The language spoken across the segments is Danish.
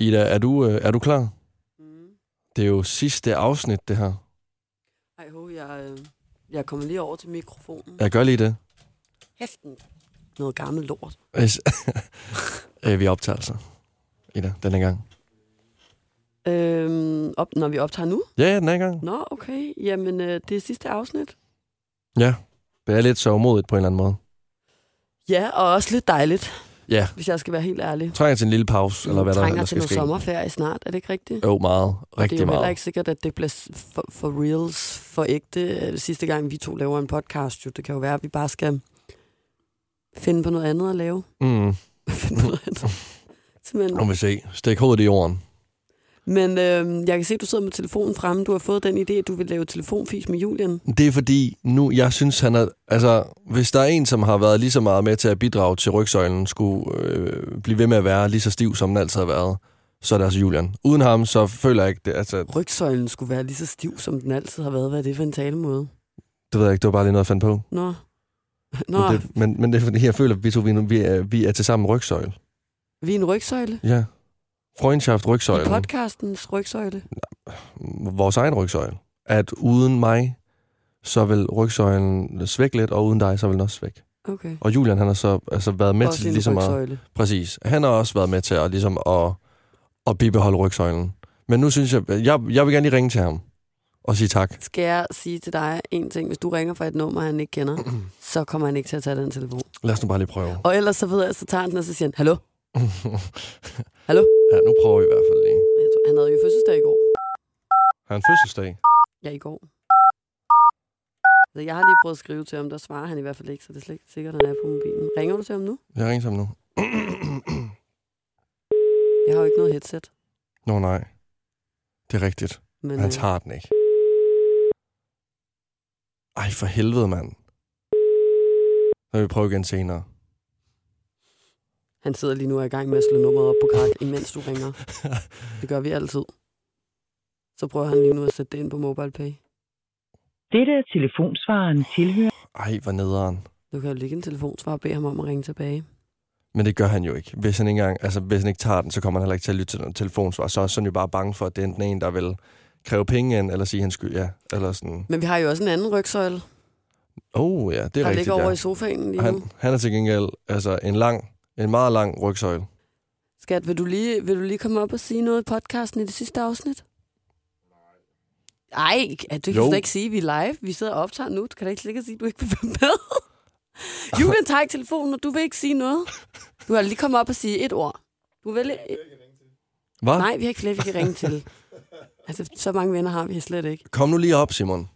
Ida, er du, øh, er du klar? Det er jo sidste afsnit, det her. Ej, ho, jeg, øh, jeg kommer lige over til mikrofonen. Jeg gør lige det. Hæften. Noget gammelt lort. Øh, vi optager altså. Ida, den i gang. Øhm, op, når vi optager nu? Ja, ja, den er i gang. Nå, okay. Jamen, øh, det er sidste afsnit. Ja, det er lidt sørgmodigt på en eller anden måde. Ja, og også lidt dejligt, Ja, hvis jeg skal være helt ærlig. trænger til en lille pause, eller hvad der, trænger der til skal noget ske. sommerferie snart, er det ikke rigtigt? Jo, meget. Og det er Rigtig jo heller meget. ikke sikkert, at det bliver for, for reals, for ægte. Sidste gang vi to laver en podcast, jo, det kan jo være, at vi bare skal finde på noget andet at lave. Mm. finde på noget andet. Nu Simpelthen. vil vi se. Stik hovedet i jorden. Men øh, jeg kan se, at du sidder med telefonen fremme. Du har fået den idé, at du vil lave telefonfis med Julian. Det er fordi, nu, jeg synes, han er... Altså, hvis der er en, som har været lige så meget med til at bidrage til rygsøjlen, skulle øh, blive ved med at være lige så stiv, som den altid har været, så er det altså Julian. Uden ham, så føler jeg ikke... Det, altså, Rygsøjlen skulle være lige så stiv, som den altid har været. Hvad er det for en talemåde? det ved jeg ikke, det var bare lige noget, jeg fandt på. Nå. Nå, Men det, men, men det er fordi, jeg føler, at vi to vi, er- vi er, vi er til sammen rygsøjle. vi er en rygsøjle. Ja. Freundschaft I rygsøjle. podcastens rygsøjle. Vores egen rygsøjle. At uden mig, så vil rygsøjlen svække lidt, og uden dig, så vil den også svække. Okay. Og Julian, han har så altså, været med Også til ligesom at... Præcis. Han har også været med til at, ligesom at, at bibeholde rygsøjlen. Men nu synes jeg, jeg, jeg vil gerne lige ringe til ham og sige tak. Skal jeg sige til dig en ting? Hvis du ringer fra et nummer, han ikke kender, så kommer han ikke til at tage den telefon. Lad os nu bare lige prøve. Og ellers så ved jeg, så tager han den, og så siger han, hallo? Hallo? Ja, nu prøver vi i hvert fald lige. Jeg tror, han havde jo fødselsdag i går. Har han fødselsdag? Ja, i går. Så jeg har lige prøvet at skrive til ham, der svarer han i hvert fald ikke, så det er slet ikke sikkert, at han er på mobilen. Ringer du til ham nu? Jeg ringer til ham nu. Jeg har jo ikke noget headset. Nå nej. Det er rigtigt. Men, Han øh, tager den ikke. Ej, for helvede, mand. Så vil vi prøve igen senere. Han sidder lige nu og er i gang med at slå nummeret op på krak, imens du ringer. Det gør vi altid. Så prøver han lige nu at sætte det ind på MobilePay. Dette er telefonsvaren tilhører. Ej, hvor nederen. Du kan jo lægge en telefonsvar og bede ham om at ringe tilbage. Men det gør han jo ikke. Hvis han ikke, engang, altså, hvis han ikke tager den, så kommer han heller ikke til at lytte til noget telefonsvar. Så er sådan jo bare bange for, at det er enten en, der vil kræve penge ind, eller sige, han skyld, ja. Eller sådan. Men vi har jo også en anden rygsøjle, Oh, ja, det er der rigtigt, ligger over ja. i sofaen lige nu. Han, han er til gengæld altså, en lang, en meget lang rygsøjle. Skat, vil du, lige, vil du lige komme op og sige noget i podcasten i det sidste afsnit? Ej, at du kan Jo. slet ikke sige, at vi er live. Vi sidder og optager nu. Du kan da ikke slet ikke sige, at du ikke vil være med. Julian tager ikke telefonen, og du vil ikke sige noget. Du har lige kommet op og sige et ord. Du vil... Hvad? Nej, vi har ikke flere, vi kan ringe til. Altså, så mange venner har vi slet ikke. Kom nu lige op, Simon.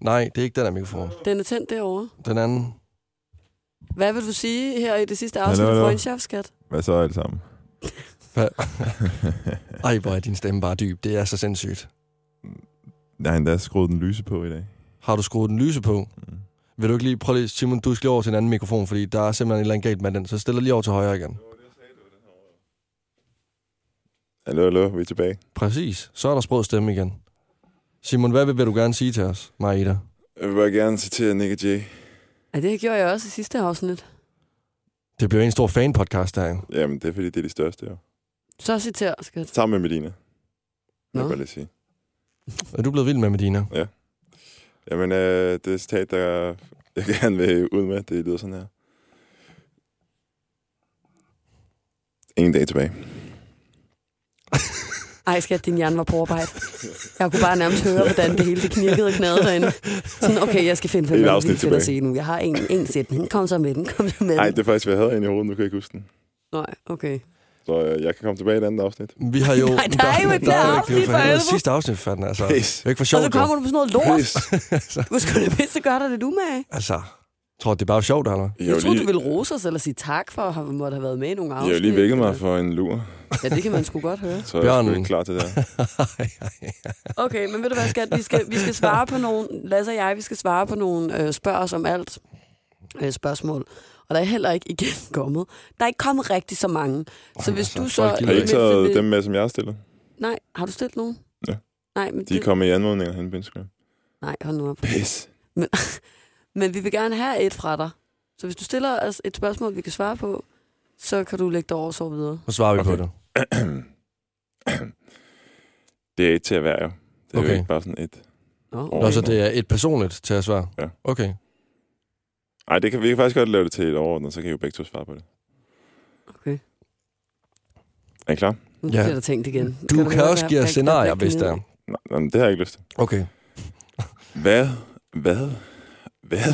Nej, det er ikke den der mikrofon. Den er tændt derovre. Den anden. Hvad vil du sige her i det sidste afsnit af hallo. Freundschaft, skat? Hvad så alt sammen? Ej, hvor er din stemme bare dyb. Det er så sindssygt. Jeg har endda skruet den lyse på i dag. Har du skruet den lyse på? Mm. Vil du ikke lige prøve lige, Simon, du skal lige over til en anden mikrofon, fordi der er simpelthen et eller andet galt med den. Så stiller lige over til højre igen. Hallo, hallo, vi er tilbage. Præcis. Så er der sprød stemme igen. Simon, hvad vil, vil du gerne sige til os, Marita? Jeg vil bare gerne citere Nick og Jay. Ja, det gjorde jeg også i sidste afsnit. Det bliver en stor fan-podcast der, jo. Jamen, det er fordi, det er de største, jo. Så citer, skat. Sammen med Medina. Nå. Jeg bare lige sige. Er du blevet vild med Medina? Jamen, øh, det citat, der jeg gerne vil ud med, det lyder sådan her. Ingen dag tilbage. Ej, skat, din hjerne var på arbejde. Jeg kunne bare nærmest høre, hvordan det hele det knirkede og knadede derinde. Sådan, okay, jeg skal finde afsnit vildt til at sige nu. Jeg har en, en sætning. Kom så med den, kom så med den. Nej, det er faktisk, hvad jeg havde inde i hovedet. Nu kan jeg ikke huske den. Nej, okay. Så øh, jeg kan komme tilbage i et andet afsnit. Vi har jo... Nej, der er jo ikke der er jo afsnit, for helvede. Sidste afsnit for den, altså. Det er ikke for Og sjovt, så kommer du på sådan noget lort. Pis. Du skulle da bedst gøre dig det du med. Altså, tror du, det er bare sjovt, eller? Jeg, Jeg troede, lige, du ville rose os eller sige tak for at have måtte have været med i nogle jeg afsnit. har lige vækket mig for en lur, Ja, det kan man sgu godt høre. så jeg er Bjørn. sgu ikke klar til det. Okay, men ved du hvad, skat? Vi skal, vi skal svare på nogle... Lasse og jeg, vi skal svare på nogle øh, spørg os om alt øh, spørgsmål. Og der er heller ikke igen kommet. Der er ikke kommet rigtig så mange. Så hvis altså, du så... Har I det ikke taget dem med, som jeg har stillet? Nej, har du stillet nogen? Ja. Nej, men, De er det... kommet i anmodninger hen på Instagram. Nej, hold nu op. Pis. Men vi vil gerne have et fra dig. Så hvis du stiller os et spørgsmål, vi kan svare på, så kan du lægge dig over og sove videre. Så svarer vi Okay. på det. Det er et til at være jo. Det er Okay. jo ikke bare sådan et. Nå, så det er et personligt til at svare? Ja. Okay. Nej, det kan, vi kan faktisk godt lave det til et overordnet, så kan I jo begge to svare på det. Okay. Er I klar? Nu Ja. bliver der tænkt igen. Du kan høre, også give os scenarier, hvis det er. Nej, men det har jeg ikke lyst til. Okay. Hvad? Hvad? Hvad?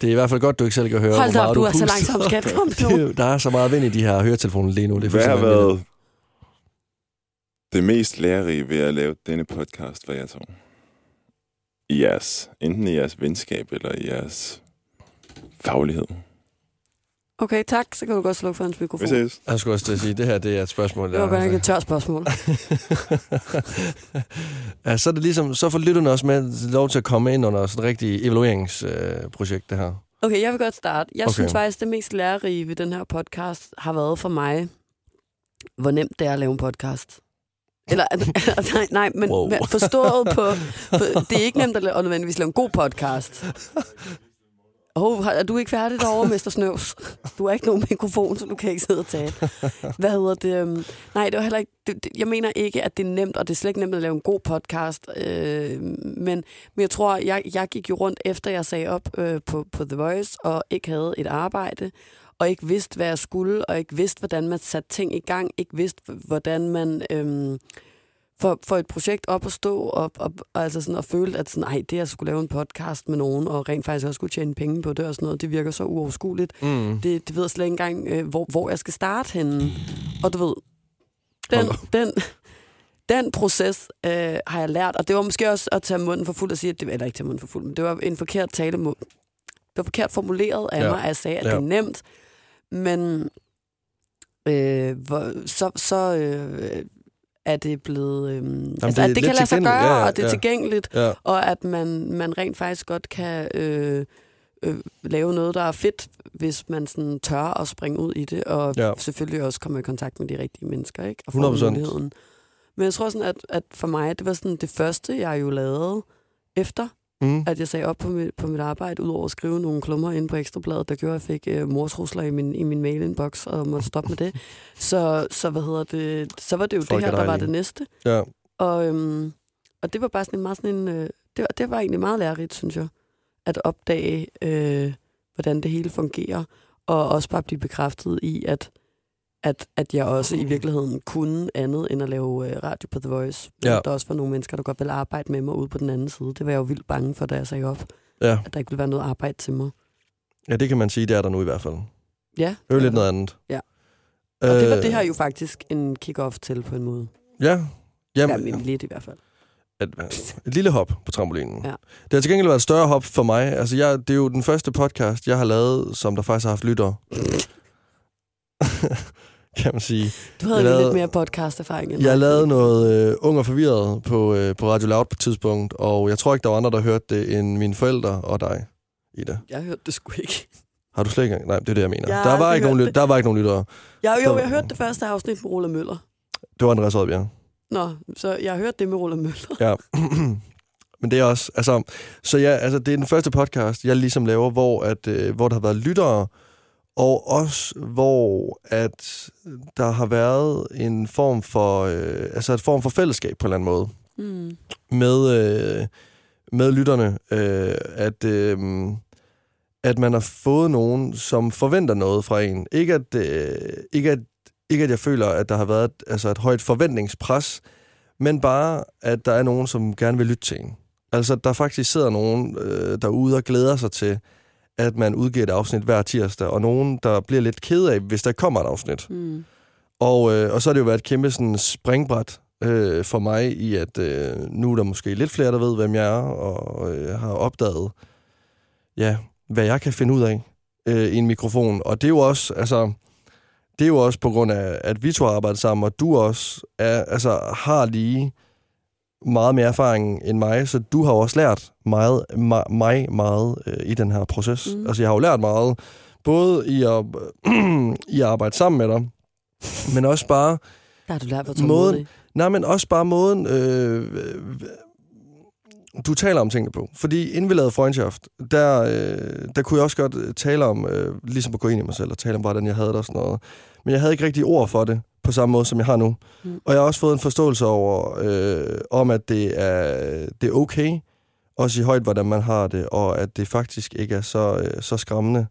Det er i hvert fald godt, du ikke selv kan høre, Hold hvor da meget op, du er så puster. langsom, skat. Kom nu. er Der er så meget vind i de her høretelefoner lige nu. Det er Hvad har været det mest lærerige ved at lave denne podcast for jer to? I jeres, enten i jeres venskab eller i jeres faglighed. Okay, tak. Så kan du godt slukke for hans Vi mikrofon. ses. Jeg skulle også til at sige, at det her det er et spørgsmål. Det var godt nok et tørt spørgsmål. ja, så er det ligesom, så får lytterne også med lov til at komme ind under sådan et rigtigt evalueringsprojekt, det her. Okay, jeg vil godt starte. Jeg Okay. synes faktisk, det mest lærerige ved den her podcast har været for mig, hvor nemt det er at lave en podcast. Eller, nej, nej, men Wow. forstået på, på... Det er ikke nemt at, lave, at nødvendigvis lave en god podcast. Oh, er du ikke færdig derovre, Mester Snøvs? Du har ikke nogen mikrofon, så du kan ikke sidde og tale. Hvad hedder det? Øhm, nej, det var heller ikke... Det, det, jeg mener ikke, at det er nemt, og det er slet ikke nemt at lave en god podcast. Øh, men, men jeg tror, jeg, jeg gik jo rundt efter, jeg sagde op øh, på, på The Voice, og ikke havde et arbejde, og ikke vidste, hvad jeg skulle, og ikke vidste, hvordan man satte ting i gang, ikke vidste, hvordan man... Øh, for, for et projekt op at stå og, og, og, altså sådan, og føle, at sådan, ej, det at skulle lave en podcast med nogen, og rent faktisk også skulle tjene penge på det og sådan noget, det virker så uoverskueligt. Mm. Det, det ved jeg slet ikke engang, øh, hvor, hvor jeg skal starte henne. Og du ved, den, den, den proces øh, har jeg lært, og det var måske også at tage munden for fuld og sige, at det, eller ikke tage munden for fuld, men det var en forkert tale det var forkert formuleret af ja. mig, at jeg sagde, at Ja. det er nemt, men øh, hvor, så, så øh, er det blevet... Øh, altså, det at det kan lade sig gøre, Ja, ja, og det er ja. tilgængeligt, Ja. og at man, man rent faktisk godt kan øh, øh, lave noget, der er fedt, hvis man sådan tør at springe ud i det, og Ja. ja. selvfølgelig også komme i kontakt med de rigtige mennesker, ikke? Og få 100%. muligheden. Men jeg tror sådan, at, at for mig, det var sådan det første, jeg jo lavede efter, Mm. at jeg sagde op på mit, på mit arbejde, udover at skrive nogle klummer ind på Ekstrabladet, der gjorde, at jeg fik øh, mortrusler i min, i min mail-inbox, og måtte stoppe med det. Så, så hvad hedder det, så var det jo Folk det er her, der var det næste. Ja. Og, øhm, og det var bare sådan en meget sådan en, øh, det, var, det var egentlig meget lærerigt, synes jeg, at opdage, øh, hvordan det hele fungerer, og også bare blive bekræftet i, at, at, at jeg også i virkeligheden kunne andet end at lave øh, radio på The Voice. Ja. Der også var nogle mennesker, der godt ville arbejde med mig ude på den anden side. Det var jeg jo vildt bange for, da jeg sagde op, ja. at der ikke ville være noget arbejde til mig. Ja, det kan man sige, det er der nu i hvert fald. Ja. Det er jo lidt noget andet. Ja. Og det var Øh, det her jo faktisk en kick-off til på en måde. Ja. Ja, Jamen, men lidt i hvert fald. et, et lille hop på trampolinen. Ja. Det har til gengæld været et større hop for mig. Altså, jeg, det er jo den første podcast, jeg har lavet, som der faktisk har haft lyttere. kan man sige. Du havde Jeg lavede- lidt mere podcast-erfaring end Jeg lavede noget øh, ung og forvirret på, øh, på Radio Loud på et tidspunkt, og jeg tror ikke, der var andre, der hørte det, end mine forældre og dig, Ida. Jeg hørte det sgu ikke. Har du slet ikke? Nej, det er det, jeg mener. Jeg der, var ikke nogen, lyt- der var ikke nogen lyttere. Jeg, jo, Der- jeg hørte det første afsnit med Roland Møller. Det var Andreas Oddbjerg. Nå, så jeg har hørt det med Roland Møller. Ja. Men det er også, altså, så ja, altså, det er den første podcast, jeg ligesom laver, hvor, at, øh, hvor der har været lyttere, og også hvor at der har været en form for, øh, altså et form for fællesskab på en eller anden måde Mm. med, øh, med lytterne, øh, at, øh, at man har fået nogen, som forventer noget fra en. Ikke at, øh, ikke at, ikke at jeg føler, at der har været et, altså et højt forventningspres, men bare, at der er nogen, som gerne vil lytte til en. Altså, der faktisk sidder nogen øh, derude og glæder sig til, at man udgiver et afsnit hver tirsdag, og nogen, der bliver lidt ked af, hvis der kommer et afsnit. Mm. Og, øh, og så har det jo været et kæmpe sådan, springbræt øh, for mig i, at øh, nu er der måske lidt flere, der ved, hvem jeg er, og øh, har opdaget, ja, hvad jeg kan finde ud af øh, i en mikrofon. Og det er jo også, altså, det er jo også på grund af, at vi to har arbejdet sammen, og du også er, altså, har lige meget mere erfaring end mig, så du har også lært meget, mig meget øh, i den her proces. Mm. Altså, jeg har jo lært meget, både i at, i at arbejde sammen med dig, men også bare, Der har du lært, hvor Måden- nej, men også bare måden, øh, du taler om tingene på. Fordi inden vi lavede Freundschaft, der, øh, der kunne jeg også godt tale om, øh, ligesom at gå ind i mig selv og tale om, hvordan jeg havde det og sådan noget. Men jeg havde ikke rigtig ord for det på samme måde, som jeg har nu. Mm. Og jeg har også fået en forståelse over, øh, om at det er, det er okay, også i højt, hvordan man har det, og at det faktisk ikke er så, øh, så skræmmende,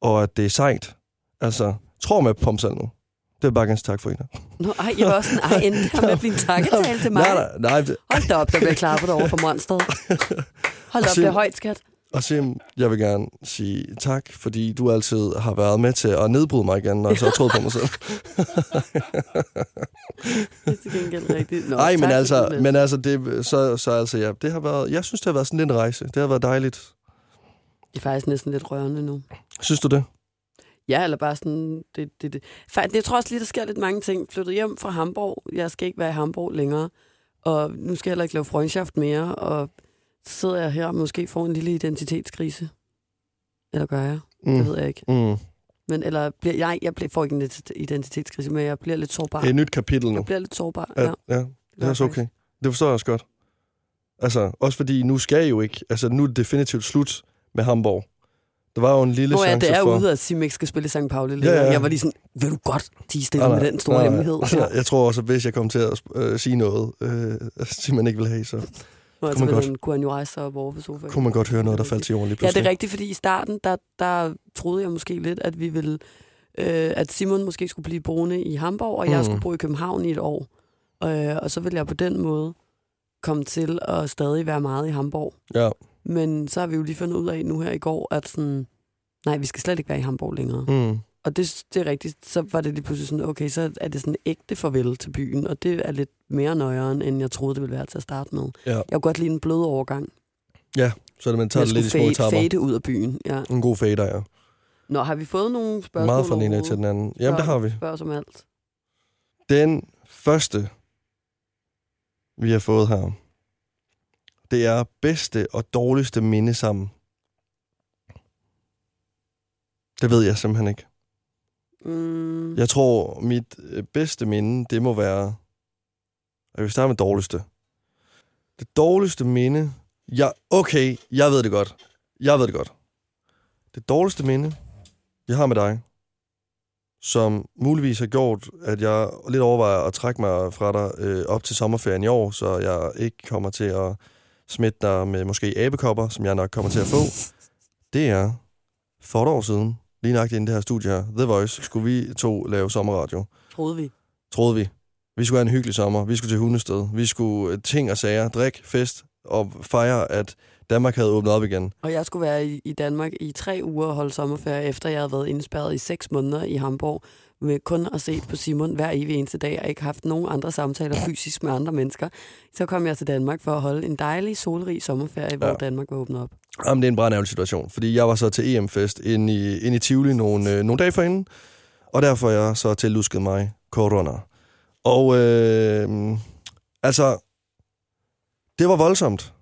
og at det er sejt. Altså, tror med på mig selv nu. Det vil bare gerne sige tak for, Ina. Nå, ej, jeg var også sådan, ej, endte der med at blive en takketale til mig. Nej, nej, nej. Hold da op, der bliver klappet over for monsteret. Hold op, det er højt, skat. Og Sim, jeg vil gerne sige tak, fordi du altid har været med til at nedbryde mig igen, når jeg så har troet på mig selv. Det er til gengæld rigtigt. Nå, Nej, men tak, altså, men altså, det, så, så altså, ja, det har været, jeg synes, det har været sådan en rejse. Det har været dejligt. Det er faktisk næsten lidt rørende nu. Synes du det? Ja, eller bare sådan... Det, det, det. Faktisk, jeg tror også lige, der sker lidt mange ting. Flyttet hjem fra Hamburg. Jeg skal ikke være i Hamburg længere. Og nu skal jeg heller ikke lave freundschaft mere. Og sidder jeg her og måske får en lille identitetskrise. Eller gør jeg? Mm. Det ved jeg ikke. Mm. Men eller bliver, jeg, jeg bliver, får ikke en ident- identitetskrise, men jeg bliver lidt sårbar. Det er et nyt kapitel nu. Jeg bliver lidt sårbar, Ja, ja. ja det er også okay. Det forstår jeg også godt. Altså, også fordi nu skal jeg jo ikke... Altså, nu er det definitivt slut med Hamburg. Der var jo en lille Nå ja, chance det er for... ude, at Sim ikke skal spille i St. Pauli Ja, ja. Jeg var lige sådan, vil du godt tige stille Nej, med den store nej, nej. hemmelighed? Ja. Jeg tror også, at hvis jeg kom til at øh, sige noget, øh, man ikke vil have, så Nå, altså, man kunne, godt. han, kunne han jo rejse sig op over på sofaen. kunne man godt høre noget, der faldt til jorden lige Ja, pludselig. det er rigtigt, fordi i starten, der, der troede jeg måske lidt, at vi ville, øh, at Simon måske skulle blive boende i Hamburg, og jeg Mm. skulle bo i København i et år. Øh, og så ville jeg på den måde komme til at stadig være meget i Hamburg. Ja. Men så har vi jo lige fundet ud af nu her i går, at sådan, nej, vi skal slet ikke være i Hamburg længere. Mm. Og det, det er rigtigt, så var det lige pludselig sådan, okay, så er det sådan ægte farvel til byen, og det er lidt mere nøjeren, end jeg troede, det ville være til at starte med. Ja. Jeg kunne godt lide en blød overgang. Så er det, man tager det lidt i små etapper. fade ud af byen, ja. En god fader, ja. Nå, har vi fået nogle spørgsmål? Meget fra den ene til den anden. Jamen, det har vi. Spørg os om alt. Den første, vi har fået her, det er bedste og dårligste minde sammen. Det ved jeg simpelthen ikke. Mm, Jeg tror, mit øh, bedste minde, det må være... Jeg vil starte med dårligste. Det dårligste minde... Ja, okay, jeg ved det godt. Jeg ved det godt. Det dårligste minde, jeg har med dig, som muligvis har gjort, at jeg lidt overvejer at trække mig fra dig øh, op til sommerferien i år, så jeg ikke kommer til at smitte dig med måske abekopper, som jeg nok kommer til at få, det er for et år siden, lige nøjagtigt inden det her studie her, The Voice, skulle vi to lave sommerradio. troede vi. Troede vi. Vi skulle have en hyggelig sommer. Vi skulle til Hundested. Vi skulle øh, ting og sager, drik, fest og fejre, at Danmark havde åbnet op igen. Og jeg skulle være i, i Danmark i tre uger og holde sommerferie, efter jeg havde været indspærret i seks måneder i Hamburg, med kun at se på Simon hver evig eneste dag, og ikke haft nogen andre samtaler fysisk med andre mennesker. Så kom jeg til Danmark for at holde en dejlig, solrig sommerferie, hvor Ja. Danmark var åbnet op. Jamen, det er en brandærgerlig situation, fordi jeg var så til EM-fest inde i, inde i Tivoli nogle, øh, nogle dage forinden, og derfor er jeg så tillusket mig corona. Og øh, altså, det var voldsomt.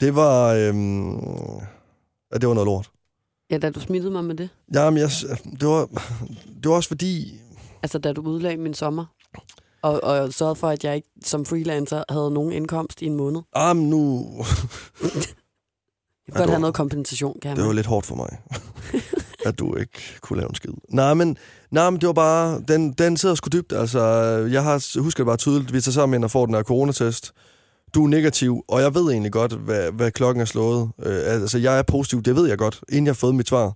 Det var, øh, det var noget lort. Ja, da du smittede mig med det. Jamen, jeg, det, var, det var også fordi, Altså, da du udlagde min sommer. Og, og sørgede for, at jeg ikke som freelancer havde nogen indkomst i en måned. ah, men nu, Jeg kunne Ja, godt var- have noget kompensation, kan jeg Det var mærke. lidt hårdt for mig, at du ikke kunne lave en skid. Nej, men, nej, men det var bare... Den, den sidder sgu dybt. Altså, jeg har, husker det bare tydeligt. Vi tager sammen ind og får den her coronatest. Du er negativ, og jeg ved egentlig godt, hvad, hvad klokken er slået. Øh, altså, jeg er positiv, det ved jeg godt, inden jeg har fået mit svar.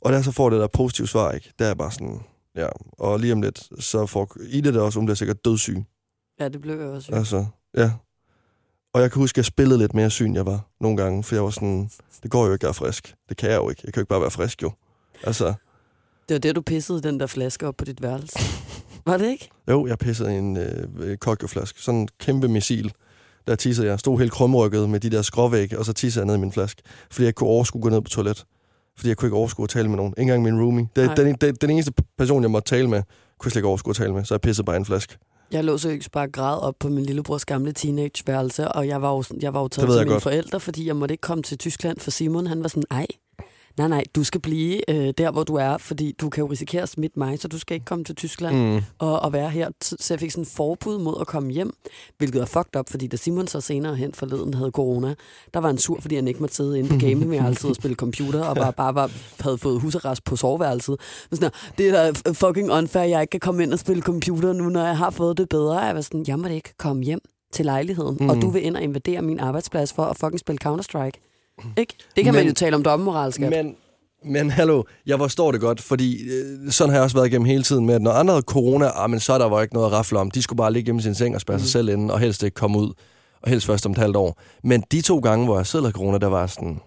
Og jeg så får det der positive svar, ikke, der er jeg bare sådan... Ja, og lige om lidt, så får Ida det også, hun bliver sikkert dødssyg. Ja, det blev jeg også. jo. Altså, ja. Og jeg kan huske, at jeg spillede lidt mere syn, jeg var nogle gange, for jeg var sådan, det går jo ikke at være frisk. Det kan jeg jo ikke. Jeg kan jo ikke bare være frisk, jo. Altså, Det var det, du pissede den der flaske op på dit værelse. Var det ikke? jo, jeg pissede i en øh, kokjoflaske. Sådan en kæmpe missil. Der tissede jeg. Stod helt krumrykket med de der skråvægge, og så tissede jeg ned i min flaske. Fordi jeg ikke kunne overskue at gå ned på toilet. Fordi jeg kunne ikke overskue at tale med nogen. Ikke engang min roomie. Det, Nej. den, den, den, eneste person, jeg måtte tale med, kunne jeg slet ikke overskue at tale med. Så jeg pissede bare i en flaske. Jeg lå seriøst bare græd op på min lillebrors gamle teenageværelse, og jeg var jo, sådan- jeg var jo taget til mine godt. forældre, fordi jeg måtte ikke komme til Tyskland, for Simon han var sådan, ej, nej, nej, du skal blive øh, der, hvor du er, fordi du kan jo risikere at smitte mig, så du skal ikke komme til Tyskland Mm. og, og være her. Så jeg fik sådan en forbud mod at komme hjem, hvilket er fucked up, fordi da Simon så senere hen forleden havde corona, der var han sur, fordi han ikke måtte sidde inde på gamingværelset og spille computer, og bare, bare var, havde fået husarrest på soveværelset. Men sådan, det er da fucking unfair, jeg ikke kan komme ind og spille computer nu, når jeg har fået det bedre. Jeg var sådan, jeg må da ikke komme hjem til lejligheden, mm. og du vil ind og invadere min arbejdsplads for at fucking spille Counter-Strike. Ikke? Det kan men, man jo tale om dobbeltmoral, skat. Men, men hallo, jeg forstår det godt, fordi øh, sådan har jeg også været igennem hele tiden med, at når andre havde corona, ah, men så er der var ikke noget at rafle om. De skulle bare ligge hjemme i sin seng og spærre mm. sig selv inde, og helst ikke komme ud, og helst først om et halvt år. Men de to gange, hvor jeg selv havde corona, der var sådan,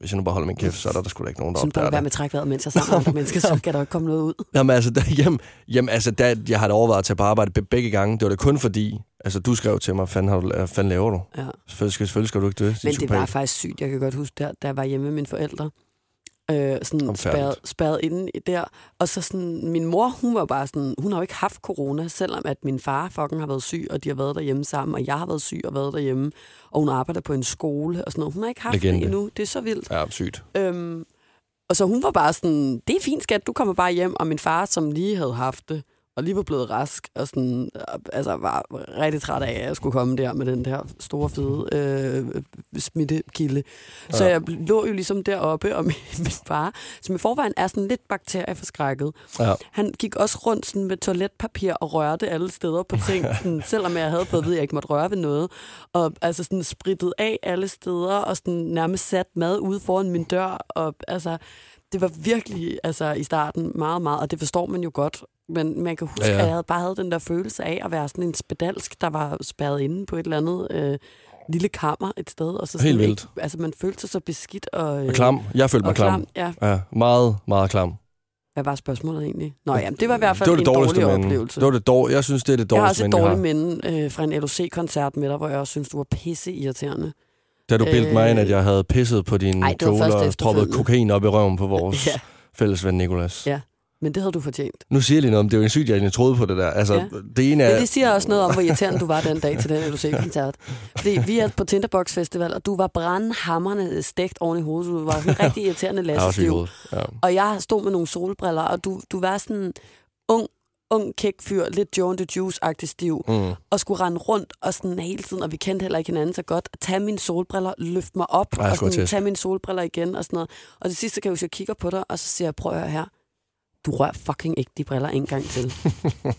hvis jeg nu bare holder min kæft, så er der, der da ikke nogen, der Sådan bare opdager være det. med trækvejret, mens jeg sammen med andre mennesker, så kan der ikke komme noget ud. Jamen altså, der, jamen, jamen, altså der, jeg har da overvejet at tage på arbejde be- begge gange. Det var det kun fordi, altså du skrev til mig, fanden, har du, fanden laver du? Ja. Selvfølgelig selvfølgelig skal du ikke dø. Men det var faktisk sygt. Jeg kan godt huske, der, jeg var hjemme med mine forældre, øh, sådan spærret, spærret inde i der. Og så sådan, min mor, hun var bare sådan, hun har jo ikke haft corona, selvom at min far fucking har været syg, og de har været derhjemme sammen, og jeg har været syg og været derhjemme, og hun arbejder på en skole og sådan noget. Hun har ikke haft Legende. det endnu. Det er så vildt. Ja, sygt. Øhm, og så hun var bare sådan, det er fint skat, du kommer bare hjem. Og min far, som lige havde haft det, og lige var blevet rask, og sådan, altså var rigtig træt af, at jeg skulle komme der med den der store, fede øh, smittekilde. Så Ja. jeg lå jo ligesom deroppe, og min, min far, som i forvejen er sådan lidt bakterieforskrækket, Ja. han gik også rundt sådan med toiletpapir og rørte alle steder på ting, sådan, selvom jeg havde fået at vide, at jeg ikke måtte røre ved noget. Og altså sådan spritet af alle steder, og sådan nærmest sat mad ude foran min dør. Og altså, det var virkelig altså, i starten meget, meget, og det forstår man jo godt. Men man kan huske, Ja, ja, at jeg havde bare havde den der følelse af at være sådan en spedalsk, der var spærret inde på et eller andet øh, lille kammer et sted. Og så sådan Helt vildt. Ikke, altså, man følte sig så beskidt og, øh, Og klam. Jeg følte mig og klam. Ja, Ja, meget, meget klam. hvad var spørgsmålet egentlig? Nå ja, det var i hvert fald det var det en dårligste dårlig minde. oplevelse. Det var det dårlige. Jeg synes, det er det Jeg har også dårligste et dårligt minde øh, fra en LOC-koncert med dig, hvor jeg også synes, du var pisse irriterende. Da du bildte mig ind, Øh, at jeg havde pisset på din Ej, kjole og proppet kokain op i røven på vores Ja. fælles ven Nikolas. Ja. Men det havde du fortjent. Nu siger jeg lige noget om, det er jo en sygt, jeg egentlig troede på det der. Altså, Ja. det ene er... Men det siger også noget om, hvor irriterende du var den dag til den LOC-koncert. Fordi vi er på Tinderbox Festival, og du var brandhammerende stegt oven i hovedet. Du var en rigtig irriterende lassestiv. Ja. Og jeg stod med nogle solbriller, og du, du var sådan ung, ung kæk fyr, lidt Joe and the Juice-agtig stiv, Mm. og skulle rende rundt og sådan hele tiden, og vi kendte heller ikke hinanden så godt, tage mine solbriller, løfte mig op, Ej, og sådan, tage mine solbriller igen og sådan noget. Og det sidste kan jeg huske, jeg kigger på dig, og så siger jeg, prøv at høre her, du rører fucking ikke de briller en gang til.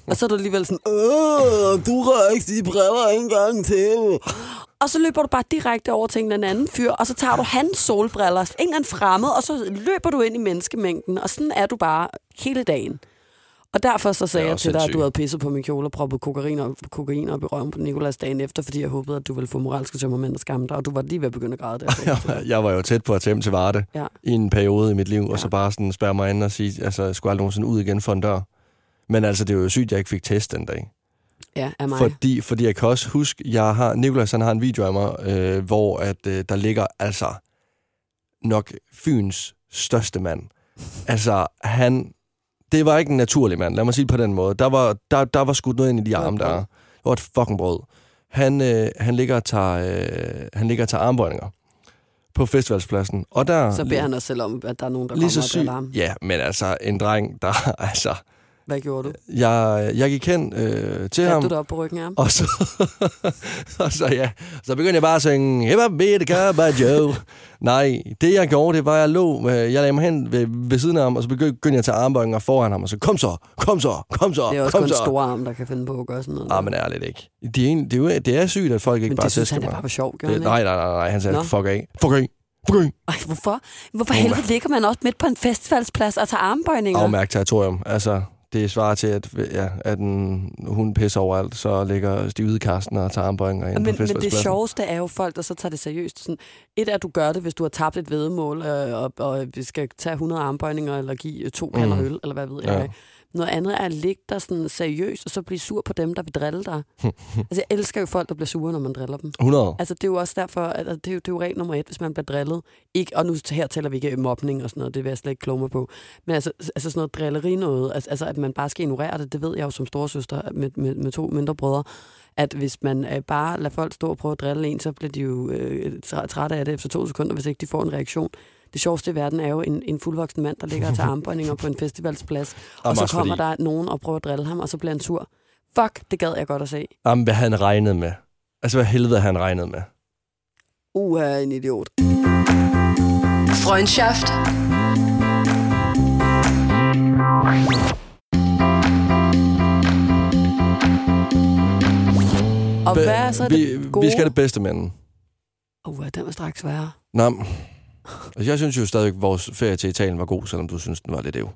og så er du alligevel sådan, Åh, du rører ikke de briller en gang til. Og så løber du bare direkte over til en eller anden fyr, og så tager du hans solbriller, en eller anden fremmed, og så løber du ind i menneskemængden, og sådan er du bare hele dagen. Og derfor så sagde jeg til dig, at sindssygt. du havde pisset på min kjole og proppet kokain op, kokain op i røven på Nikolas dagen efter, fordi jeg håbede, at du ville få moralske tømmermænd og skamme dig, og du var lige ved at begynde at græde der. Jeg, jeg var jo tæt på at hjem til Varde Ja. i en periode i mit liv, og Ja. så bare sådan spærre mig ind og sige, altså, jeg skulle aldrig nogensinde ud igen for en dør. Men altså, det var jo sygt, at jeg ikke fik test den dag. Ja, af mig. Fordi, fordi jeg kan også huske, jeg har, Nikolas han har en video af mig, øh, hvor at, øh, der ligger altså nok Fyns største mand. Altså, han... Det var ikke en naturlig mand, lad mig sige det på den måde. Der var, der, der var skudt noget ind i de arme der. Det var et fucking brød. Han, øh, han, ligger og tager, øh, han ligger og tager armbøjninger på festivalspladsen. Og der, Så beder han os selv om, at der er nogen, der lige så kommer og syg. driller ham. Ja, men altså, en dreng, der... Altså, Hvad gjorde du? jeg, jeg gik hen øh, til ham. Satte du dig op på ryggen af ham? Og så, og så, ja, så begyndte jeg bare at synge, beat by Joe. Nej, det jeg gjorde, det var, at jeg lå, øh, jeg lagde mig hen ved, ved siden af ham, og så begyndte jeg at tage armbøjninger foran ham, og så, kom så, kom så, kom så, Det er også kom kun så. store arm, der kan finde på at gøre sådan noget. Ah, men ærligt ikke. Det er, en, det, er jo, det er sygt, at folk ikke men bare det synes tæsker han er mig. bare for sjov, gør han Det, ikke? nej, nej, nej, nej, han sagde, Nå. fuck af, fuck af, fuck af. Ej, hvorfor? Hvorfor helvede ligger man også midt på en festivalsplads og tager armbøjninger? Afmærkt territorium. Altså, det svarer til, at, ja, at en hund pisser overalt, så ligger Stig Hvidekarsten og tager armbøjninger ind men, på men det sjoveste er jo folk, der så tager det seriøst. Sådan, et er, at du gør det, hvis du har tabt et vedemål, øh, og, og vi skal tage 100 armbøjninger, eller give to kander Mm. øl, eller hvad ved Ja. jeg. Noget andet er at ligge der sådan seriøst, og så blive sur på dem, der vil drille dig. altså, jeg elsker jo folk, der bliver sure, når man driller dem. 100. Altså, det er jo også derfor, at at det er jo, det er jo regel nummer et, hvis man bliver drillet. Ikke, og nu her taler vi ikke mobning og sådan noget, det vil jeg slet ikke kloge mig på. Men altså, altså sådan noget drilleri noget, altså, altså at man bare skal ignorere det, det ved jeg jo som storesøster med, med, med to mindre brødre, at hvis man øh, bare lader folk stå og prøve at drille en, så bliver de jo øh, træ- trætte af det efter to sekunder, hvis ikke de får en reaktion. Det sjoveste i verden er jo en, en fuldvoksen mand, der ligger og tager armbøjninger på en festivalsplads, og Jamen, så kommer fordi- der nogen og prøver at drille ham, og så bliver han sur. Fuck, det gad jeg godt at se. Jamen, hvad han regnet med? Altså, hvad helvede han regnet med? Uh, en idiot. Freundschaft. Og hvad er så vi, det gode? vi skal det bedste med den. Uh, den var straks værre. Nå, altså, jeg synes jo stadig, at vores ferie til Italien var god, selvom du synes, den var lidt ev.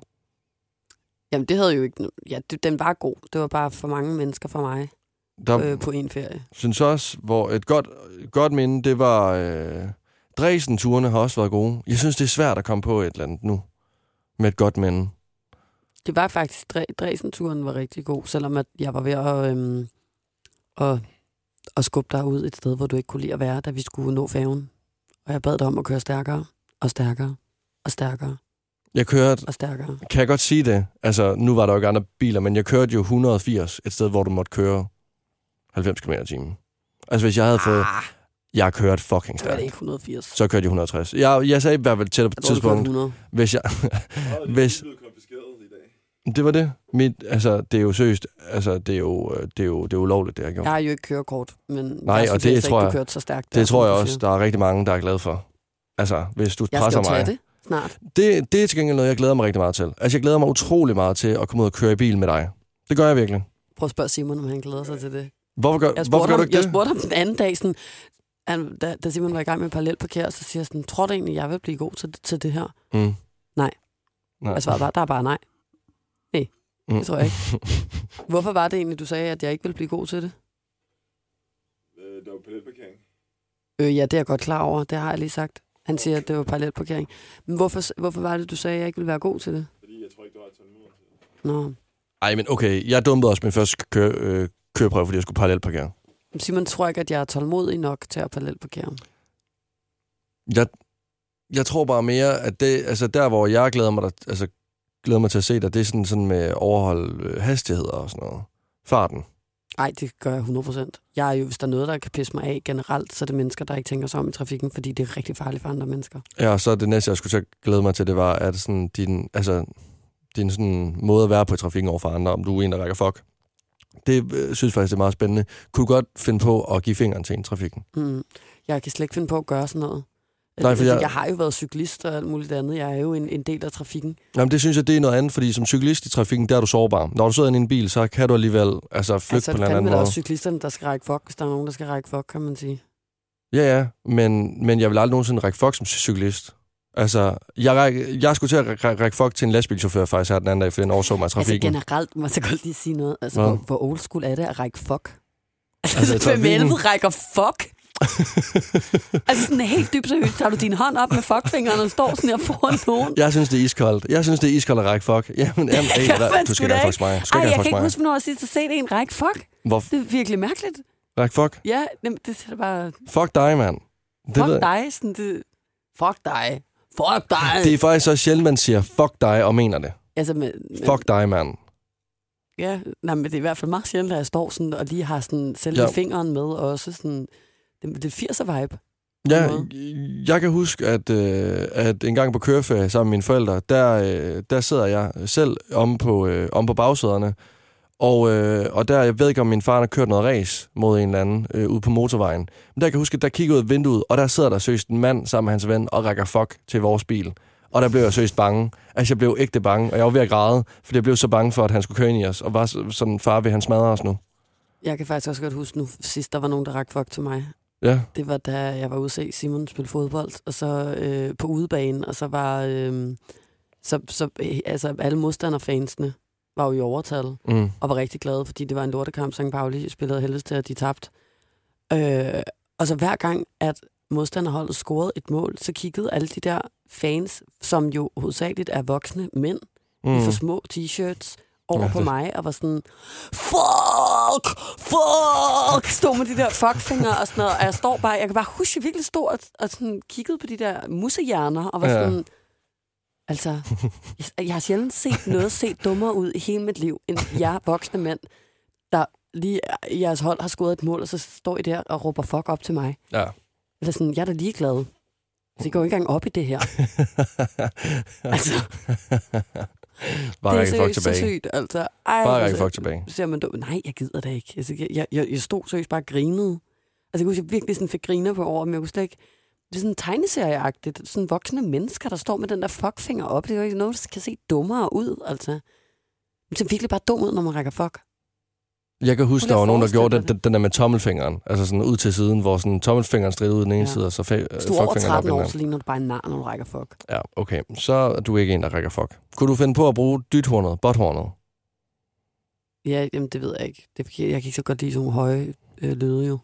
Jamen, det havde jo ikke... Ja, det, den var god. Det var bare for mange mennesker for mig Der øh, på en ferie. synes også, hvor et godt, et godt minde, det var... Øh, Dresden-turene har også været gode. Jeg synes, det er svært at komme på et eller andet nu. Med et godt minde. Det var faktisk... Dre- Dresden-turen var rigtig god, selvom at jeg var ved at, øhm, at, at skubbe dig ud et sted, hvor du ikke kunne lide at være, da vi skulle nå færgen. Og jeg bad dig om at køre stærkere og stærkere og stærkere Jeg kørte... og stærkere. Kan jeg godt sige det? Altså, nu var der jo ikke andre biler, men jeg kørte jo 180 et sted, hvor du måtte køre 90 km i timen. Altså, hvis jeg havde fået... Ah, Jeg har kørt fucking var det stærkt. ikke 180. Så kørte jeg 160. Jeg, jeg sagde i hvert fald dig på et kørte tidspunkt, 100. hvis jeg... Hvis- Det var det. Mit, altså, det er jo seriøst. Altså, det er jo, øh, det er jo, det er ulovligt, det jeg har gjort. Jeg har jo ikke kørekort, men Nej, jeg og synes det altså tror ikke, jeg- du kørte så stærkt. Det der, tror som jeg du også, der er rigtig mange, der er glade for. Altså, hvis du Jeg skal presser jo tage mig. det snart. Det, det er til gengæld noget, jeg glæder mig rigtig meget til. Altså, jeg glæder mig utrolig meget til at komme ud og køre i bil med dig. Det gør jeg virkelig. Prøv at spørge Simon, om han glæder sig til det. Hvorfor gør, Jeg hvorfor gør du ham, ikke jeg det? spurgte ham den anden dag, sådan, han, da, da Simon var i gang med parallelparker, så siger jeg sådan, tror du egentlig, jeg vil blive god til, til det her? Mm. Nej. Nej. Jeg svarede bare, der er bare nej. Mm. det tror jeg ikke. Hvorfor var det egentlig, du sagde, at jeg ikke ville blive god til det? Det var parallelparkering. Øh, ja, det er jeg godt klar over. Det har jeg lige sagt. Han siger, at det var parallelparkering. Men hvorfor, hvorfor var det, du sagde, at jeg ikke ville være god til det? Fordi jeg tror ikke, du har tålmodighed. Nå. Ej, men okay. Jeg dumpede også min første køre, øh, køreprøve, fordi jeg skulle parallelparkere. Simon tror ikke, at jeg er tålmodig nok til at parallelparkere. Jeg, jeg tror bare mere, at det, altså der, hvor jeg glæder mig, der, altså, glæder mig til at se dig, det er sådan, sådan med overhold øh, hastigheder og sådan noget. Farten. Nej, det gør jeg 100%. Jeg er jo, hvis der er noget, der kan pisse mig af generelt, så er det mennesker, der ikke tænker sig om i trafikken, fordi det er rigtig farligt for andre mennesker. Ja, og så det næste, jeg skulle at glæde mig til, det var, at sådan, din, altså, din sådan måde at være på i trafikken over for andre, om du er en, der rækker fuck. Det øh, synes jeg faktisk, det er meget spændende. Kunne du godt finde på at give fingeren til en i trafikken? Mm. Jeg kan slet ikke finde på at gøre sådan noget. Nej, for altså, jeg- jeg... har jo været cyklist og alt muligt andet. Jeg er jo en, en del af trafikken. Jamen, det synes jeg, det er noget andet, fordi som cyklist i trafikken, der er du sårbar. Når du sidder i en bil, så kan du alligevel altså, flygte altså, på en det eller anden fandme da måde. også cyklisterne, der skal række fuck, hvis der er nogen, der skal række fuck, kan man sige. Ja, ja, men, men jeg vil aldrig nogensinde række fuck som cyklist. Altså, jeg, ræk, jeg skulle til at række, række fuck til en lastbilchauffør faktisk her den anden dag, for den overså mig i Altså trafikken. generelt, må jeg så godt lige sige noget. Altså, Hvad? hvor, hvor old school er det at række fuck? Altså, Altså, altså hvem rækker fuck? altså sådan helt dybt seriøst, tager du din hånd op med fuckfingeren og står sådan her foran nogen? jeg synes, det er iskoldt. Jeg synes, det er iskoldt at række fuck. Jamen, jamen kan der, du skal ikke. fuck mig. Du skal Ej, jeg kan ikke huske, hvornår jeg sidst har set en række fuck. Hvor Det er virkelig mærkeligt. række fuck? Ja, jamen, det er bare... Fuck dig, mand. Det, Fuck dig, sådan det... Fuck dig. Fuck dig. det er faktisk så sjældent, man siger fuck dig og mener det. Altså, men, men, Fuck dig, mand. Ja, nej, men det er i hvert fald meget sjældent, at jeg står sådan, og lige har sådan selve ja. fingeren med, og også sådan... Det, det er 80'er-vibe. Ja, jeg kan huske, at, øh, at en gang på køreferie sammen med mine forældre, der, øh, der sidder jeg selv om på, øh, om på bagsæderne, og, øh, og der, jeg ved ikke, om min far har kørt noget race mod en eller anden øh, ude på motorvejen. Men der kan jeg huske, at der kigger ud af vinduet, og der sidder der søst en mand sammen med hans ven og rækker fuck til vores bil. Og der blev jeg søst bange. Altså, jeg blev ægte bange, og jeg var ved at græde, fordi jeg blev så bange for, at han skulle køre ind i os, og var så- sådan, far vil han smadre os nu. Jeg kan faktisk også godt huske nu, sidst der var nogen, der rakte fuck til mig. Ja, Det var da jeg var ude se Simon spille fodbold, og så øh, på udebanen, og så var... Øh, så, så øh, altså, alle modstanderfansene var jo i overtal, mm. og var rigtig glade, fordi det var en lortekamp, St. Pauli spillede helvedes til, at de tabte. Øh, og så hver gang, at modstanderholdet scorede et mål, så kiggede alle de der fans, som jo hovedsageligt er voksne mænd, mm. i for små t-shirts, over Ja, på mig, og var sådan, fuck, fuck, stod med de der fuckfingre og sådan noget, og jeg står bare, jeg kan bare huske, jeg virkelig stod og, og sådan kiggede på de der musehjerner, og var Ja. sådan, altså, jeg, jeg har sjældent set noget se dummere ud i hele mit liv, end jer voksne mænd, der lige i jeres hold har scoret et mål, og så står I der og råber fuck op til mig. Ja. Eller sådan, jeg er da ligeglad. Så I går ikke engang op i det her. altså, Bare det er fuck så tilbage. sygt. Altså, ej, Bare række så- fuck tilbage. ser man dum. Nej, jeg gider det ikke. Altså, jeg, jeg, jeg, jeg stod seriøst bare og grinede. Altså, jeg kunne jeg virkelig sådan fik griner på over, men jeg kunne slet ikke... Det er sådan tegneserieagtigt. Sådan voksne mennesker, der står med den der fuckfinger op. Det er jo ikke noget, der kan se dummere ud, altså. Det ser virkelig bare dum ud, når man rækker fuck. Jeg kan huske, der var at nogen, der gjorde den, den, den der med tommelfingeren. Altså sådan ud til siden, hvor sådan tommelfingeren strider ud den ene Ja. side, og så fa- Hvis du er over fuckfingeren op i 13 den år, så ligner du bare en nar, når du rækker fuck. Ja, okay. Så er du ikke en, der rækker fuck. Kunne du finde på at bruge dythornet, botthornet? Ja, jamen, det ved jeg ikke. Det, er fordi, jeg kan ikke så godt lide sådan nogle høje øh, lyde, jo.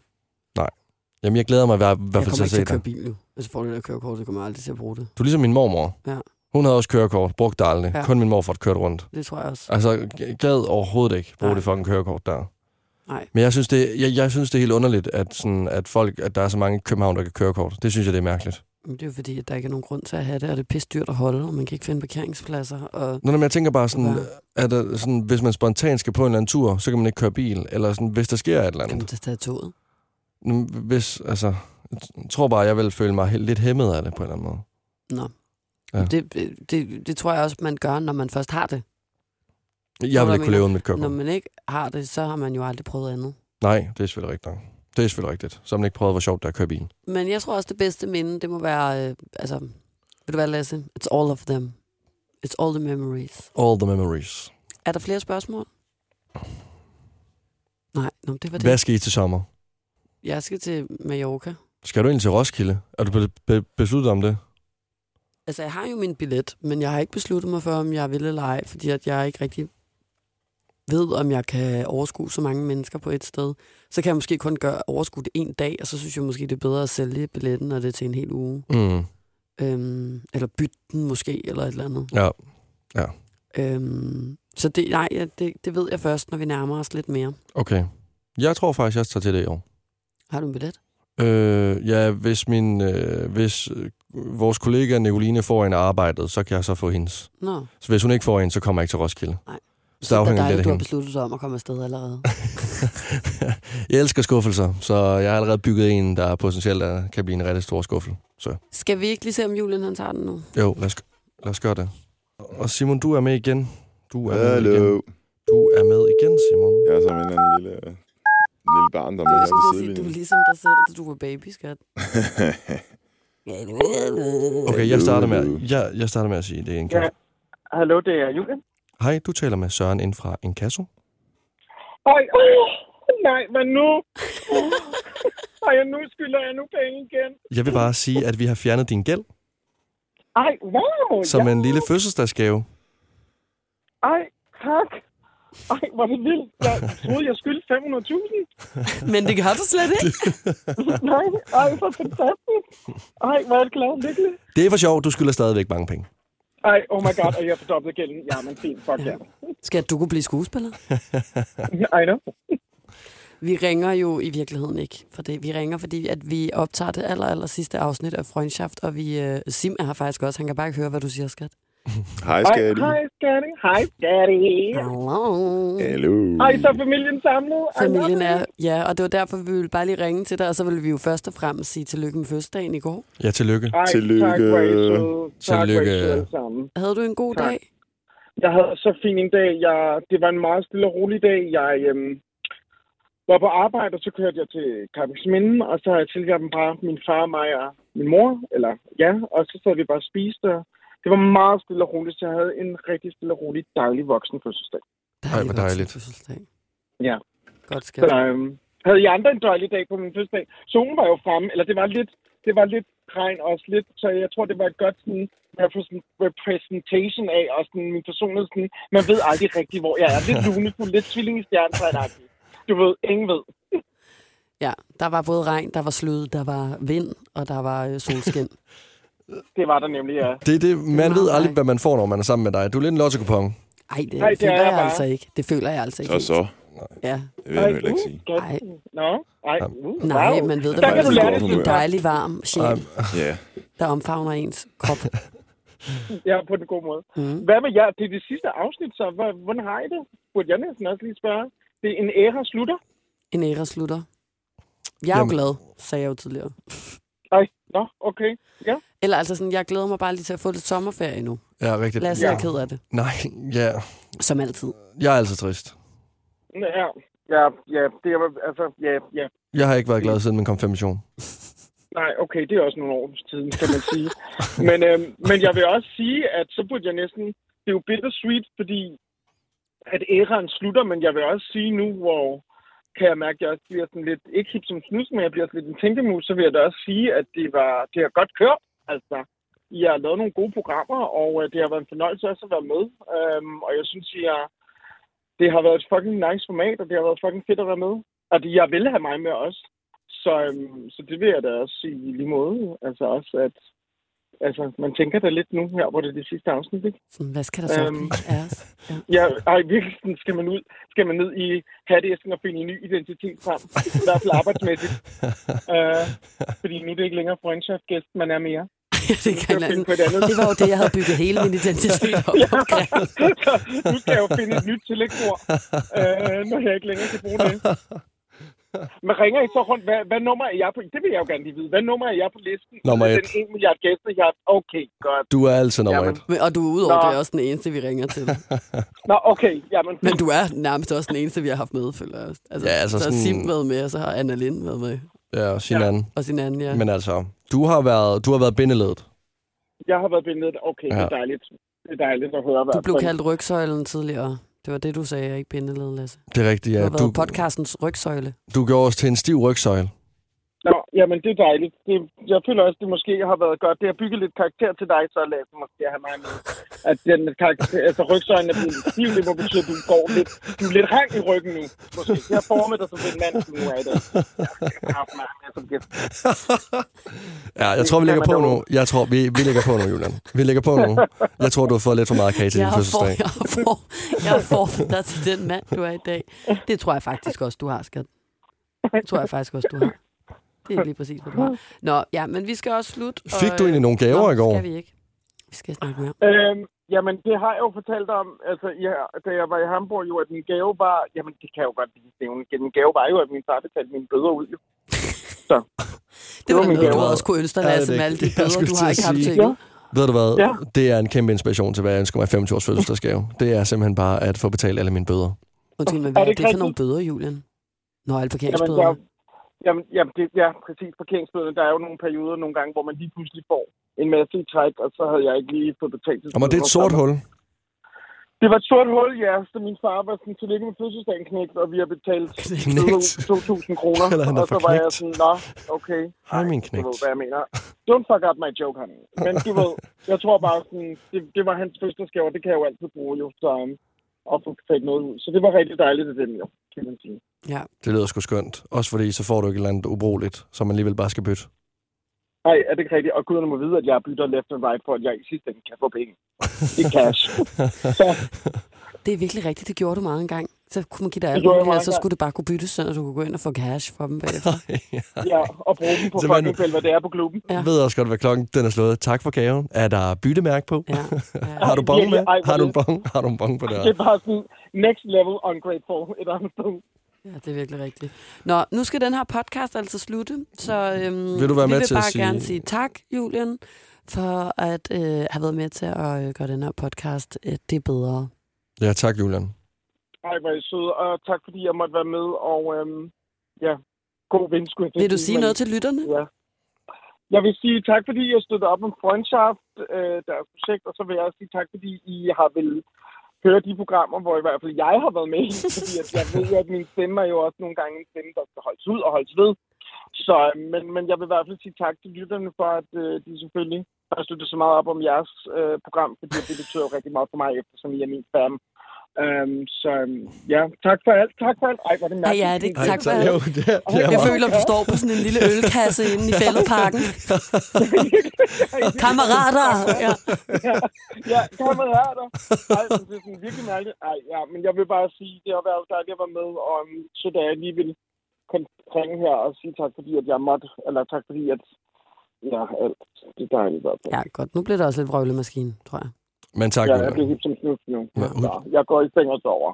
Jamen, jeg glæder mig i hvert Jeg fald kommer til at ikke til se at køre det. bil, jo. Hvis jeg får det der kørekort, så kommer jeg aldrig til at bruge det. Du er ligesom min mormor. Ja. Hun havde også kørekort, brugte det aldrig. Ja. Kun min morfar kørte rundt. Det tror jeg også. Altså, gad overhovedet ikke bruge Nej. det fucking kørekort der. Nej. Men jeg synes, det, jeg, jeg synes, det er helt underligt, at, sådan, at, folk, at der er så mange København, der kan kørekort. Det synes jeg, det er mærkeligt. Men det er jo fordi, at der ikke er nogen grund til at have det, og det er pisse dyrt at holde, og man kan ikke finde parkeringspladser. Og Nå, men jeg tænker bare sådan, at der, sådan, hvis man spontant skal på en eller anden tur, så kan man ikke køre bil. Eller sådan, hvis der sker et eller kan man andet. tage toget. Hvis, altså, jeg tror bare, jeg vil føle mig helt- lidt hæmmet af det på en eller anden måde. Nå. Ja. Det, det, det tror jeg også, man gør, når man først har det. Jeg vil ikke kunne leve uden mit Når kørekort. man ikke har det, så har man jo aldrig prøvet andet. Nej, det er selvfølgelig rigtigt. Det er selvfølgelig rigtigt. Så har man ikke prøvet, hvor sjovt det er at køre bil. Men jeg tror også, det bedste minde, det må være, øh, altså, ved du hvad, Lasse? It's all of them. It's all the memories. All the memories. Er der flere spørgsmål? Nej, nå, det var det. Hvad skal I til sommer? Jeg skal til Mallorca. Skal du egentlig til Roskilde? Er du be- be- besluttet om det? Altså, jeg har jo min billet, men jeg har ikke besluttet mig for, om jeg vil eller ej, fordi at jeg ikke rigtig ved, om jeg kan overskue så mange mennesker på et sted. Så kan jeg måske kun gøre overskue det en dag, og så synes jeg måske, det er bedre at sælge billetten, når det er til en hel uge. Mm. Øhm, eller bytte den måske, eller et eller andet. Ja, Øhm, så det, nej, ja, det, det ved jeg først, når vi nærmer os lidt mere. okay. Jeg tror faktisk, jeg tager til det i år. Har du en billet? Øh, ja, hvis, min, øh, hvis vores kollega Nicoline får en af arbejdet, så kan jeg så få hendes. Nå, Så hvis hun ikke får en, så kommer jeg ikke til Roskilde. Nej. Så så der det er afhænger lidt dejligt, af du har besluttet dig om at komme afsted allerede. jeg elsker skuffelser, så jeg har allerede bygget en, der potentielt er, kan blive en rigtig stor skuffel. Så Skal vi ikke lige se, om Julian han tager den nu? jo, lad os, lad os gøre det. Og Simon, du er med igen. Du er med igen. Du er med igen, Simon. Jeg er som en anden lille, lille barn, der er med Jeg her at sige, du er sidelinjen. ligesom dig selv, så du var baby, skat. Okay, jeg starter med, at- jeg, jeg starter med at sige, det er en Ja. kasse. Hallo, det er Julian. Hej, du taler med Søren ind fra Inkasso. Oj, oh, nej, men nu? Ej, nu skylder jeg nu penge igen. Jeg vil bare sige, at vi har fjernet din gæld Ej, wow. som ja. en lille fødselsdagsgave. Ej, tak. Ej, hvor er det vildt. Jeg troede, jeg skyldte 500.000. Men det har du slet ikke. Nej, ej, hvor fantastisk. Ej, hvor er det glad lykkelig. Det er for sjovt, du skylder stadigvæk mange penge. Ej, oh my god, og jeg har fordoblet gælden. Ja, men fint, fuck ja. Skat, du kunne blive skuespiller. I know. Vi ringer jo i virkeligheden ikke for det. Vi ringer, fordi at vi optager det aller, aller sidste afsnit af Freundschaft, og vi, uh, Sim er her faktisk også. Han kan bare ikke høre, hvad du siger, skat. Hej, Ej, Skadi. hej, Scotty. Hej, Daddy. Hello. Hallo. Ej, så er familien samlet. Familien er, ja, og det var derfor, vi ville bare lige ringe til dig, og så ville vi jo først og fremmest sige tillykke med fødselsdagen i går. Ja, tillykke. Ej, Tillykke. Tak, Rachel. Tak, Tillykke. Sammen. Havde du en god Tak. dag? Jeg havde så fin en dag. Jeg, det var en meget stille og rolig dag. Jeg øhm, var på arbejde, og så kørte jeg til Karpensminde, og så har jeg tilgivet dem bare min far, mig og min mor. Eller ja, og så sad vi bare og spiste. Og det var meget stille og roligt, så jeg havde en rigtig stille og rolig, dejlig voksen fødselsdag. Ej, hvor dejligt. Fødselsdag. Ja. Godt skal Så øhm, havde I andre en dejlig dag på min fødselsdag? Solen var jo fremme, eller det var lidt, det var lidt regn også lidt, så jeg tror, det var et godt sådan, repres- representation af, og sådan, min personlighed, sådan, man ved aldrig rigtigt, hvor jeg er. Lidt lunefuld, lidt tvillingestjernetegn Du ved, ingen ved. Ja, der var både regn, der var slud, der var vind, og der var øh, solskin. Det var der nemlig, ja. Det det, man meget ved aldrig, hvad man får, når man er sammen med dig. Du er lidt en lotto-kupon. Ej, det, Nej, det føler er jeg jeg bare. altså ikke. Det føler jeg altså ikke. Så helt. så. Ja. Det vil jeg nu heller ikke sige. godt. Ej. Nå, ej, uh, Nej, wow. man ved det faktisk. du lære det, En dejlig, varm sjæl, Ja. der omfavner ens krop. Ja, på den gode måde. Mm. Hvad med jer? Det er det sidste afsnit, så Hvor- hvordan har I det? Burde jeg næsten også lige spørge. Det er en æra slutter. En æra slutter. Jeg er jo Jamen. glad, sagde jeg jo tidligere. Nå, okay. Ja. Eller altså sådan, jeg glæder mig bare lige til at få lidt sommerferie nu. Ja, rigtigt. Lasse Ja. er ked af det, Nej, ja. som altid. Jeg er altid trist. Ja, ja, ja, det er, altså, ja, ja. Jeg har ikke været glad siden min konfirmation. Nej, okay, det er også nogle år siden, kan man sige. men, øhm, men jeg vil også sige, at så burde jeg næsten... Det er jo bittersweet, fordi at æraen slutter, men jeg vil også sige nu, hvor kan jeg mærke, at jeg også bliver sådan lidt, ikke hip som snus, men jeg bliver sådan lidt en tænkemus, så vil jeg da også sige, at det, var, det har godt kørt. Altså, I har lavet nogle gode programmer, og øh, det har været en fornøjelse også at være med. Øhm, og jeg synes, I har, det har været et fucking nice format, og det har været fucking fedt at være med. Og det, jeg vil have mig med også. Så, øhm, så det vil jeg da også sige i lige måde. Altså også, at altså, man tænker da lidt nu her, hvor det er det sidste afsnit, ikke? Sådan, hvad skal der så Øhm. blive af os? Ja. Ja, ej, virkelig sådan, skal man ud, skal man ned i hatteæsken og finde en ny identitet frem. I hvert fald arbejdsmæssigt. øh, fordi nu er det ikke længere friendship-gæst, man er mere. det, Nu skal kan jeg finde på et andet. det var jo det, jeg havde bygget hele min identitet op Ja, omkring. så nu skal jeg jo finde et nyt tillægsord, øh, når jeg ikke længere kan bruge det. Men ringer I så rundt? Hvad, hvad nummer er jeg på? Det vil jeg jo gerne lige vide. Hvad nummer er jeg på listen? Nummer et. Den 1 milliard gæster, jeg har. Okay, godt. Du er altid nummer Jamen. et. Og du er udover Nå. det er også den eneste, vi ringer til. Nå, okay. Jamen, Men du er nærmest også den eneste, vi har haft med, føler jeg. Altså, Ja, altså så har sådan- Sim været med, og så har Anna Lind været med. Ja, og sin Ja. anden. Og sin anden, ja. Men altså, du har været, du har været bindeledet. jeg har været bindet. Okay, det Ja. er dejligt. Det er dejligt at høre. Du blev kaldt rygsøjlen tidligere. Det var det, du sagde, ikke bindeled, Lasse. Det er rigtigt, Du ja. har Du, været podcastens rygsøjle. du gjorde os til en stiv rygsøjle. Jamen det er dejligt. Det, jeg føler også, det måske har været godt. Det har bygget lidt karakter til dig, så lad os måske have mig med. At den karakter, altså rygsøjlen er blevet stiv, det må betyde, at du går lidt, du er lidt rang i ryggen nu. Måske. Det har formet dig som en mand, du nu er i dag. Jeg skal have mig med som gæst. Ja, jeg tror, vi lægger man på nu. Jeg tror, vi, vi lægger på nu, Julian. Vi lægger på nu. Jeg tror, du har fået lidt for meget kage til Jeg din har, fødselsdag. jeg, har for, jeg har formet dig til den mand, du er i dag. Det tror jeg faktisk også, du har, skat. Det tror jeg faktisk også, du har. Det er lige præcis, hvad du har. Nå, ja, men vi skal også slutte. og, Fik du egentlig nogle øh, gaver nå, i går? skal vi ikke. Vi skal snakke mere. Øhm, jamen, det har jeg jo fortalt om, altså, ja, da jeg var i Hamburg, jo, at min gave var, jamen, det kan jeg jo godt nævne igen. Min gave var jo, at min far betalte mine bøder ud, jo. Det var var da min noget, du gave. også kunne ønske dig, Ja, det er Lasse, med alle de det, bøder, du har at ikke haft sige. til. Ja. Ved du hvad? Ja. Det er en kæmpe inspiration til, hvad jeg ønsker mig 25 års fødselsdagsgave. Det er simpelthen bare at få betalt alle mine bøder. Undskyld, men hvad er det det for nogle bøder, Julian? Nå, alle Jamen, parkeringsbøder. der, jamen, jamen det, ja, præcis. Parkeringsbøderne, der er jo nogle perioder nogle gange, hvor man lige pludselig får en masse træk, og så havde jeg ikke lige fået betalt. Og det er et sort hul. Det var et sort hul, ja. Så min far var sådan, tillykke med fødselsdagen knægt, og vi har betalt Knægt. 2.000 kroner. Eller han er og så var jeg knægt. sådan, nå, okay. Hej, min Du knægt. ved, hvad jeg mener. Don't fuck up my joke, honey. Men du ved, jeg tror bare sådan, det, det var hans fødselsdagsgave, og det kan jeg jo altid bruge, jo, så um, at få betalt noget ud. Så det var rigtig dejligt af dem, jo, kan man sige. Ja. Det lyder sgu skønt. Også fordi, så får du ikke et eller andet ubrugeligt, som man alligevel bare skal bytte. Nej, er det ikke rigtigt? Og guderne må vide, at jeg bytter left and right, for at jeg i sidste ende kan få penge. I cash. Så, Det er virkelig rigtigt, det gjorde du mange gange. Så kunne man give dig Det alt muligt, og så skulle det bare kunne byttes, sådan at du kunne gå ind og få cash for dem bagefter. ja, og bruge dem på Så man- fucking Belvedere på klubben. Ja. Jeg ved også godt, hvad klokken den er slået. Tak for gaven. Er der byttemærke på? Ja, ja. Har du bong med? Ej, Har du en det- bong? Har du en bong på Det der? er bare sådan next level ungrateful et andet sted. Ja, det er virkelig rigtigt. Nå, nu skal den her podcast altså slutte, så øhm, Vil du være vi med vil til at bare sige- gerne sige tak, Julian, for at øh, have været med til at øh, gøre den her podcast øh, det er bedre. Ja, tak, Julian. Ej, hvor er I søde, og tak fordi jeg måtte være med, og øhm, ja, god vind, skulle jeg til Vil at du sige men- noget til lytterne? Ja. Jeg vil sige tak, fordi jeg støttede op om Freundschaft, øh, deres projekt, og så vil jeg også sige tak, fordi I har vil høre de programmer, hvor i hvert fald jeg har været med i, fordi at jeg ved at min stemme er jo også nogle gange en stemme, der skal holdes ud og holdes ved. Så, øh, men, men jeg vil i hvert fald sige tak til lytterne for, at øh, de selvfølgelig har støttet så meget op om jeres øh, program, fordi det betyder jo rigtig meget for mig, eftersom I er min fan. Um, så ja, tak for alt. Tak for alt. Ej, hvor er det Ej, mærkeligt. ja, det- Ej, Tak for alt. Jo, det er, det er Jeg meget- føler, du står på sådan en lille ølkasse inde i fældeparken. Kammerater! Ja. ja, ja, kammerater. Ej, men det er sådan virkelig mærkeligt. Ej, ja, men jeg vil bare sige, det har været dejligt at være med, og um, så da jeg lige vil ringe her og sige tak, fordi at jeg måtte, eller tak, fordi at, ja, alt. Det er dejligt ja, godt. Nu bliver der også lidt vrøvlemaskine, tror jeg. Men tak, Ja, jeg bliver helt som snus nu. Ja, Ja, jeg går i seng og sover.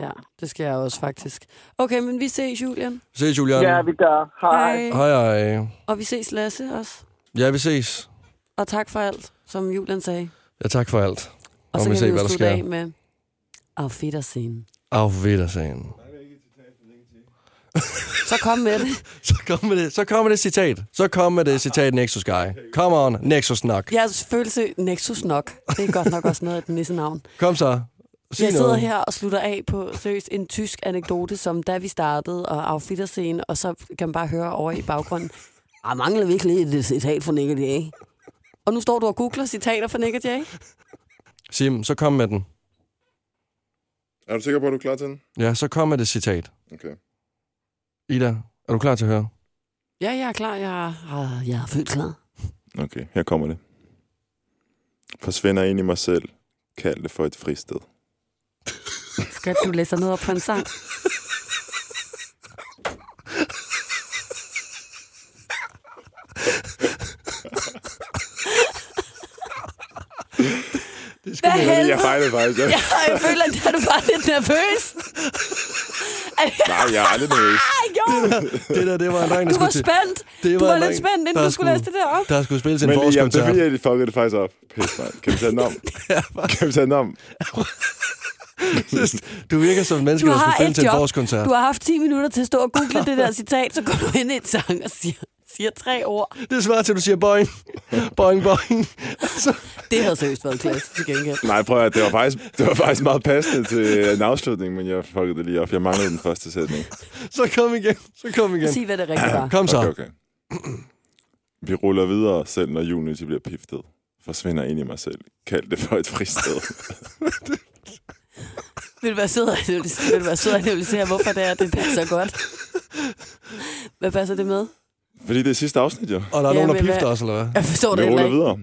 Ja, det skal jeg også faktisk. Okay, men vi ses, Julian. Se, Julian. ja, vi gør. Hej. Hej. Hej. Og vi ses, Lasse, også. Ja, vi ses. Og tak for alt, som Julian sagde. Ja, tak for alt. Og Og så vi kan se, vi jo slutte af med Auf Wiedersehen. Auf Wiedersehen. Så kom med det. Så kommer det, så kommer det citat. Så kommer det citat Nexus Guy. Come on, Nexus nok. Jeg følelse Nexus nok. Det er godt nok også noget af et nissenavn. Kom så. Sig Jeg sidder noget. her og slutter af på seriøst en tysk anekdote, som da vi startede, og Auf Wiedersehen, og så kan man bare høre over i baggrunden, jeg mangler virkelig et citat fra Nick og Jay. Og nu står du og googler citater fra Nick og Jay. Sim, så kom med den. Er du sikker på, at du er klar til den? Ja, så kom med det citat. Okay. Ida, er du klar til at høre? Ja, jeg er klar. Jeg er, jeg er født klar. Okay, her kommer det. Forsvinder ind i mig selv. Kald det for et fristed. Skal du læse noget op på en sang? Det Hvad helvede? Jeg fejlede faktisk. Jeg... Ja, jeg føler, at du var lidt nervøs. Nej, jeg er aldrig nervøs. Ej, jo, Det der, det var en dreng, der du var skulle til... spændt. Det Du var lidt spændt, inden der du skulle læse det der op. Der skulle spilles en Men det er forårskoncert. fordi, at de fuckede det faktisk op. Pis, mand. Kan vi tage den om? Kan vi tage den om? Du virker som en menneske, Du der skulle har spille et til en job. forårskoncert. Du har haft 10 minutter til at stå og google det der citat, så går du ind i et sang og siger, siger tre ord. Det svarer til, at du siger boing. Boing, boing. Så, Det havde seriøst været klasse til gengæld. Nej, prøv at det var faktisk, det var faktisk meget passende til en afslutning, men jeg fuckede det lige op. Jeg manglede den første sætning. så kom igen. Så kom igen. Sig, hvad det rigtigt var. Kom så. Okay, okay. Vi ruller videre, selv når Unity bliver piftet. Forsvinder ind i mig selv. Kald det for et fristed. Vil du være sød og analysere, vil du være sød og analysere hvorfor det er, det passer godt? Hvad passer det med? Fordi det er sidste afsnit, jo. Og der er Ja, nogen, der pifter os, eller hvad? Jeg forstår Vi det ruller ikke. videre.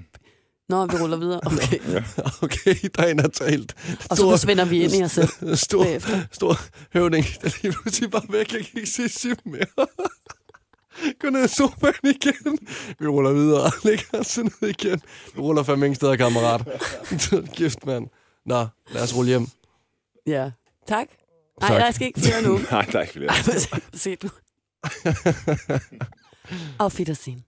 Nå, vi ruller videre. Okay. Okay, der er der talt. Og så forsvinder vi ind i os selv Stor, bagefter. stor høvding, der er lige pludselig bare væk. Jeg kan ikke se Sim mere. Gå ned i sofaen igen. Vi ruller videre. Lægger os ned igen. Vi ruller fandme ingen steder, kammerat. Gift, mand. Nå, lad os rulle hjem. Ja. Tak. Nej, jeg skal ikke flere nu. Nej, der er ikke flere. Se du. Auf Wiedersehen.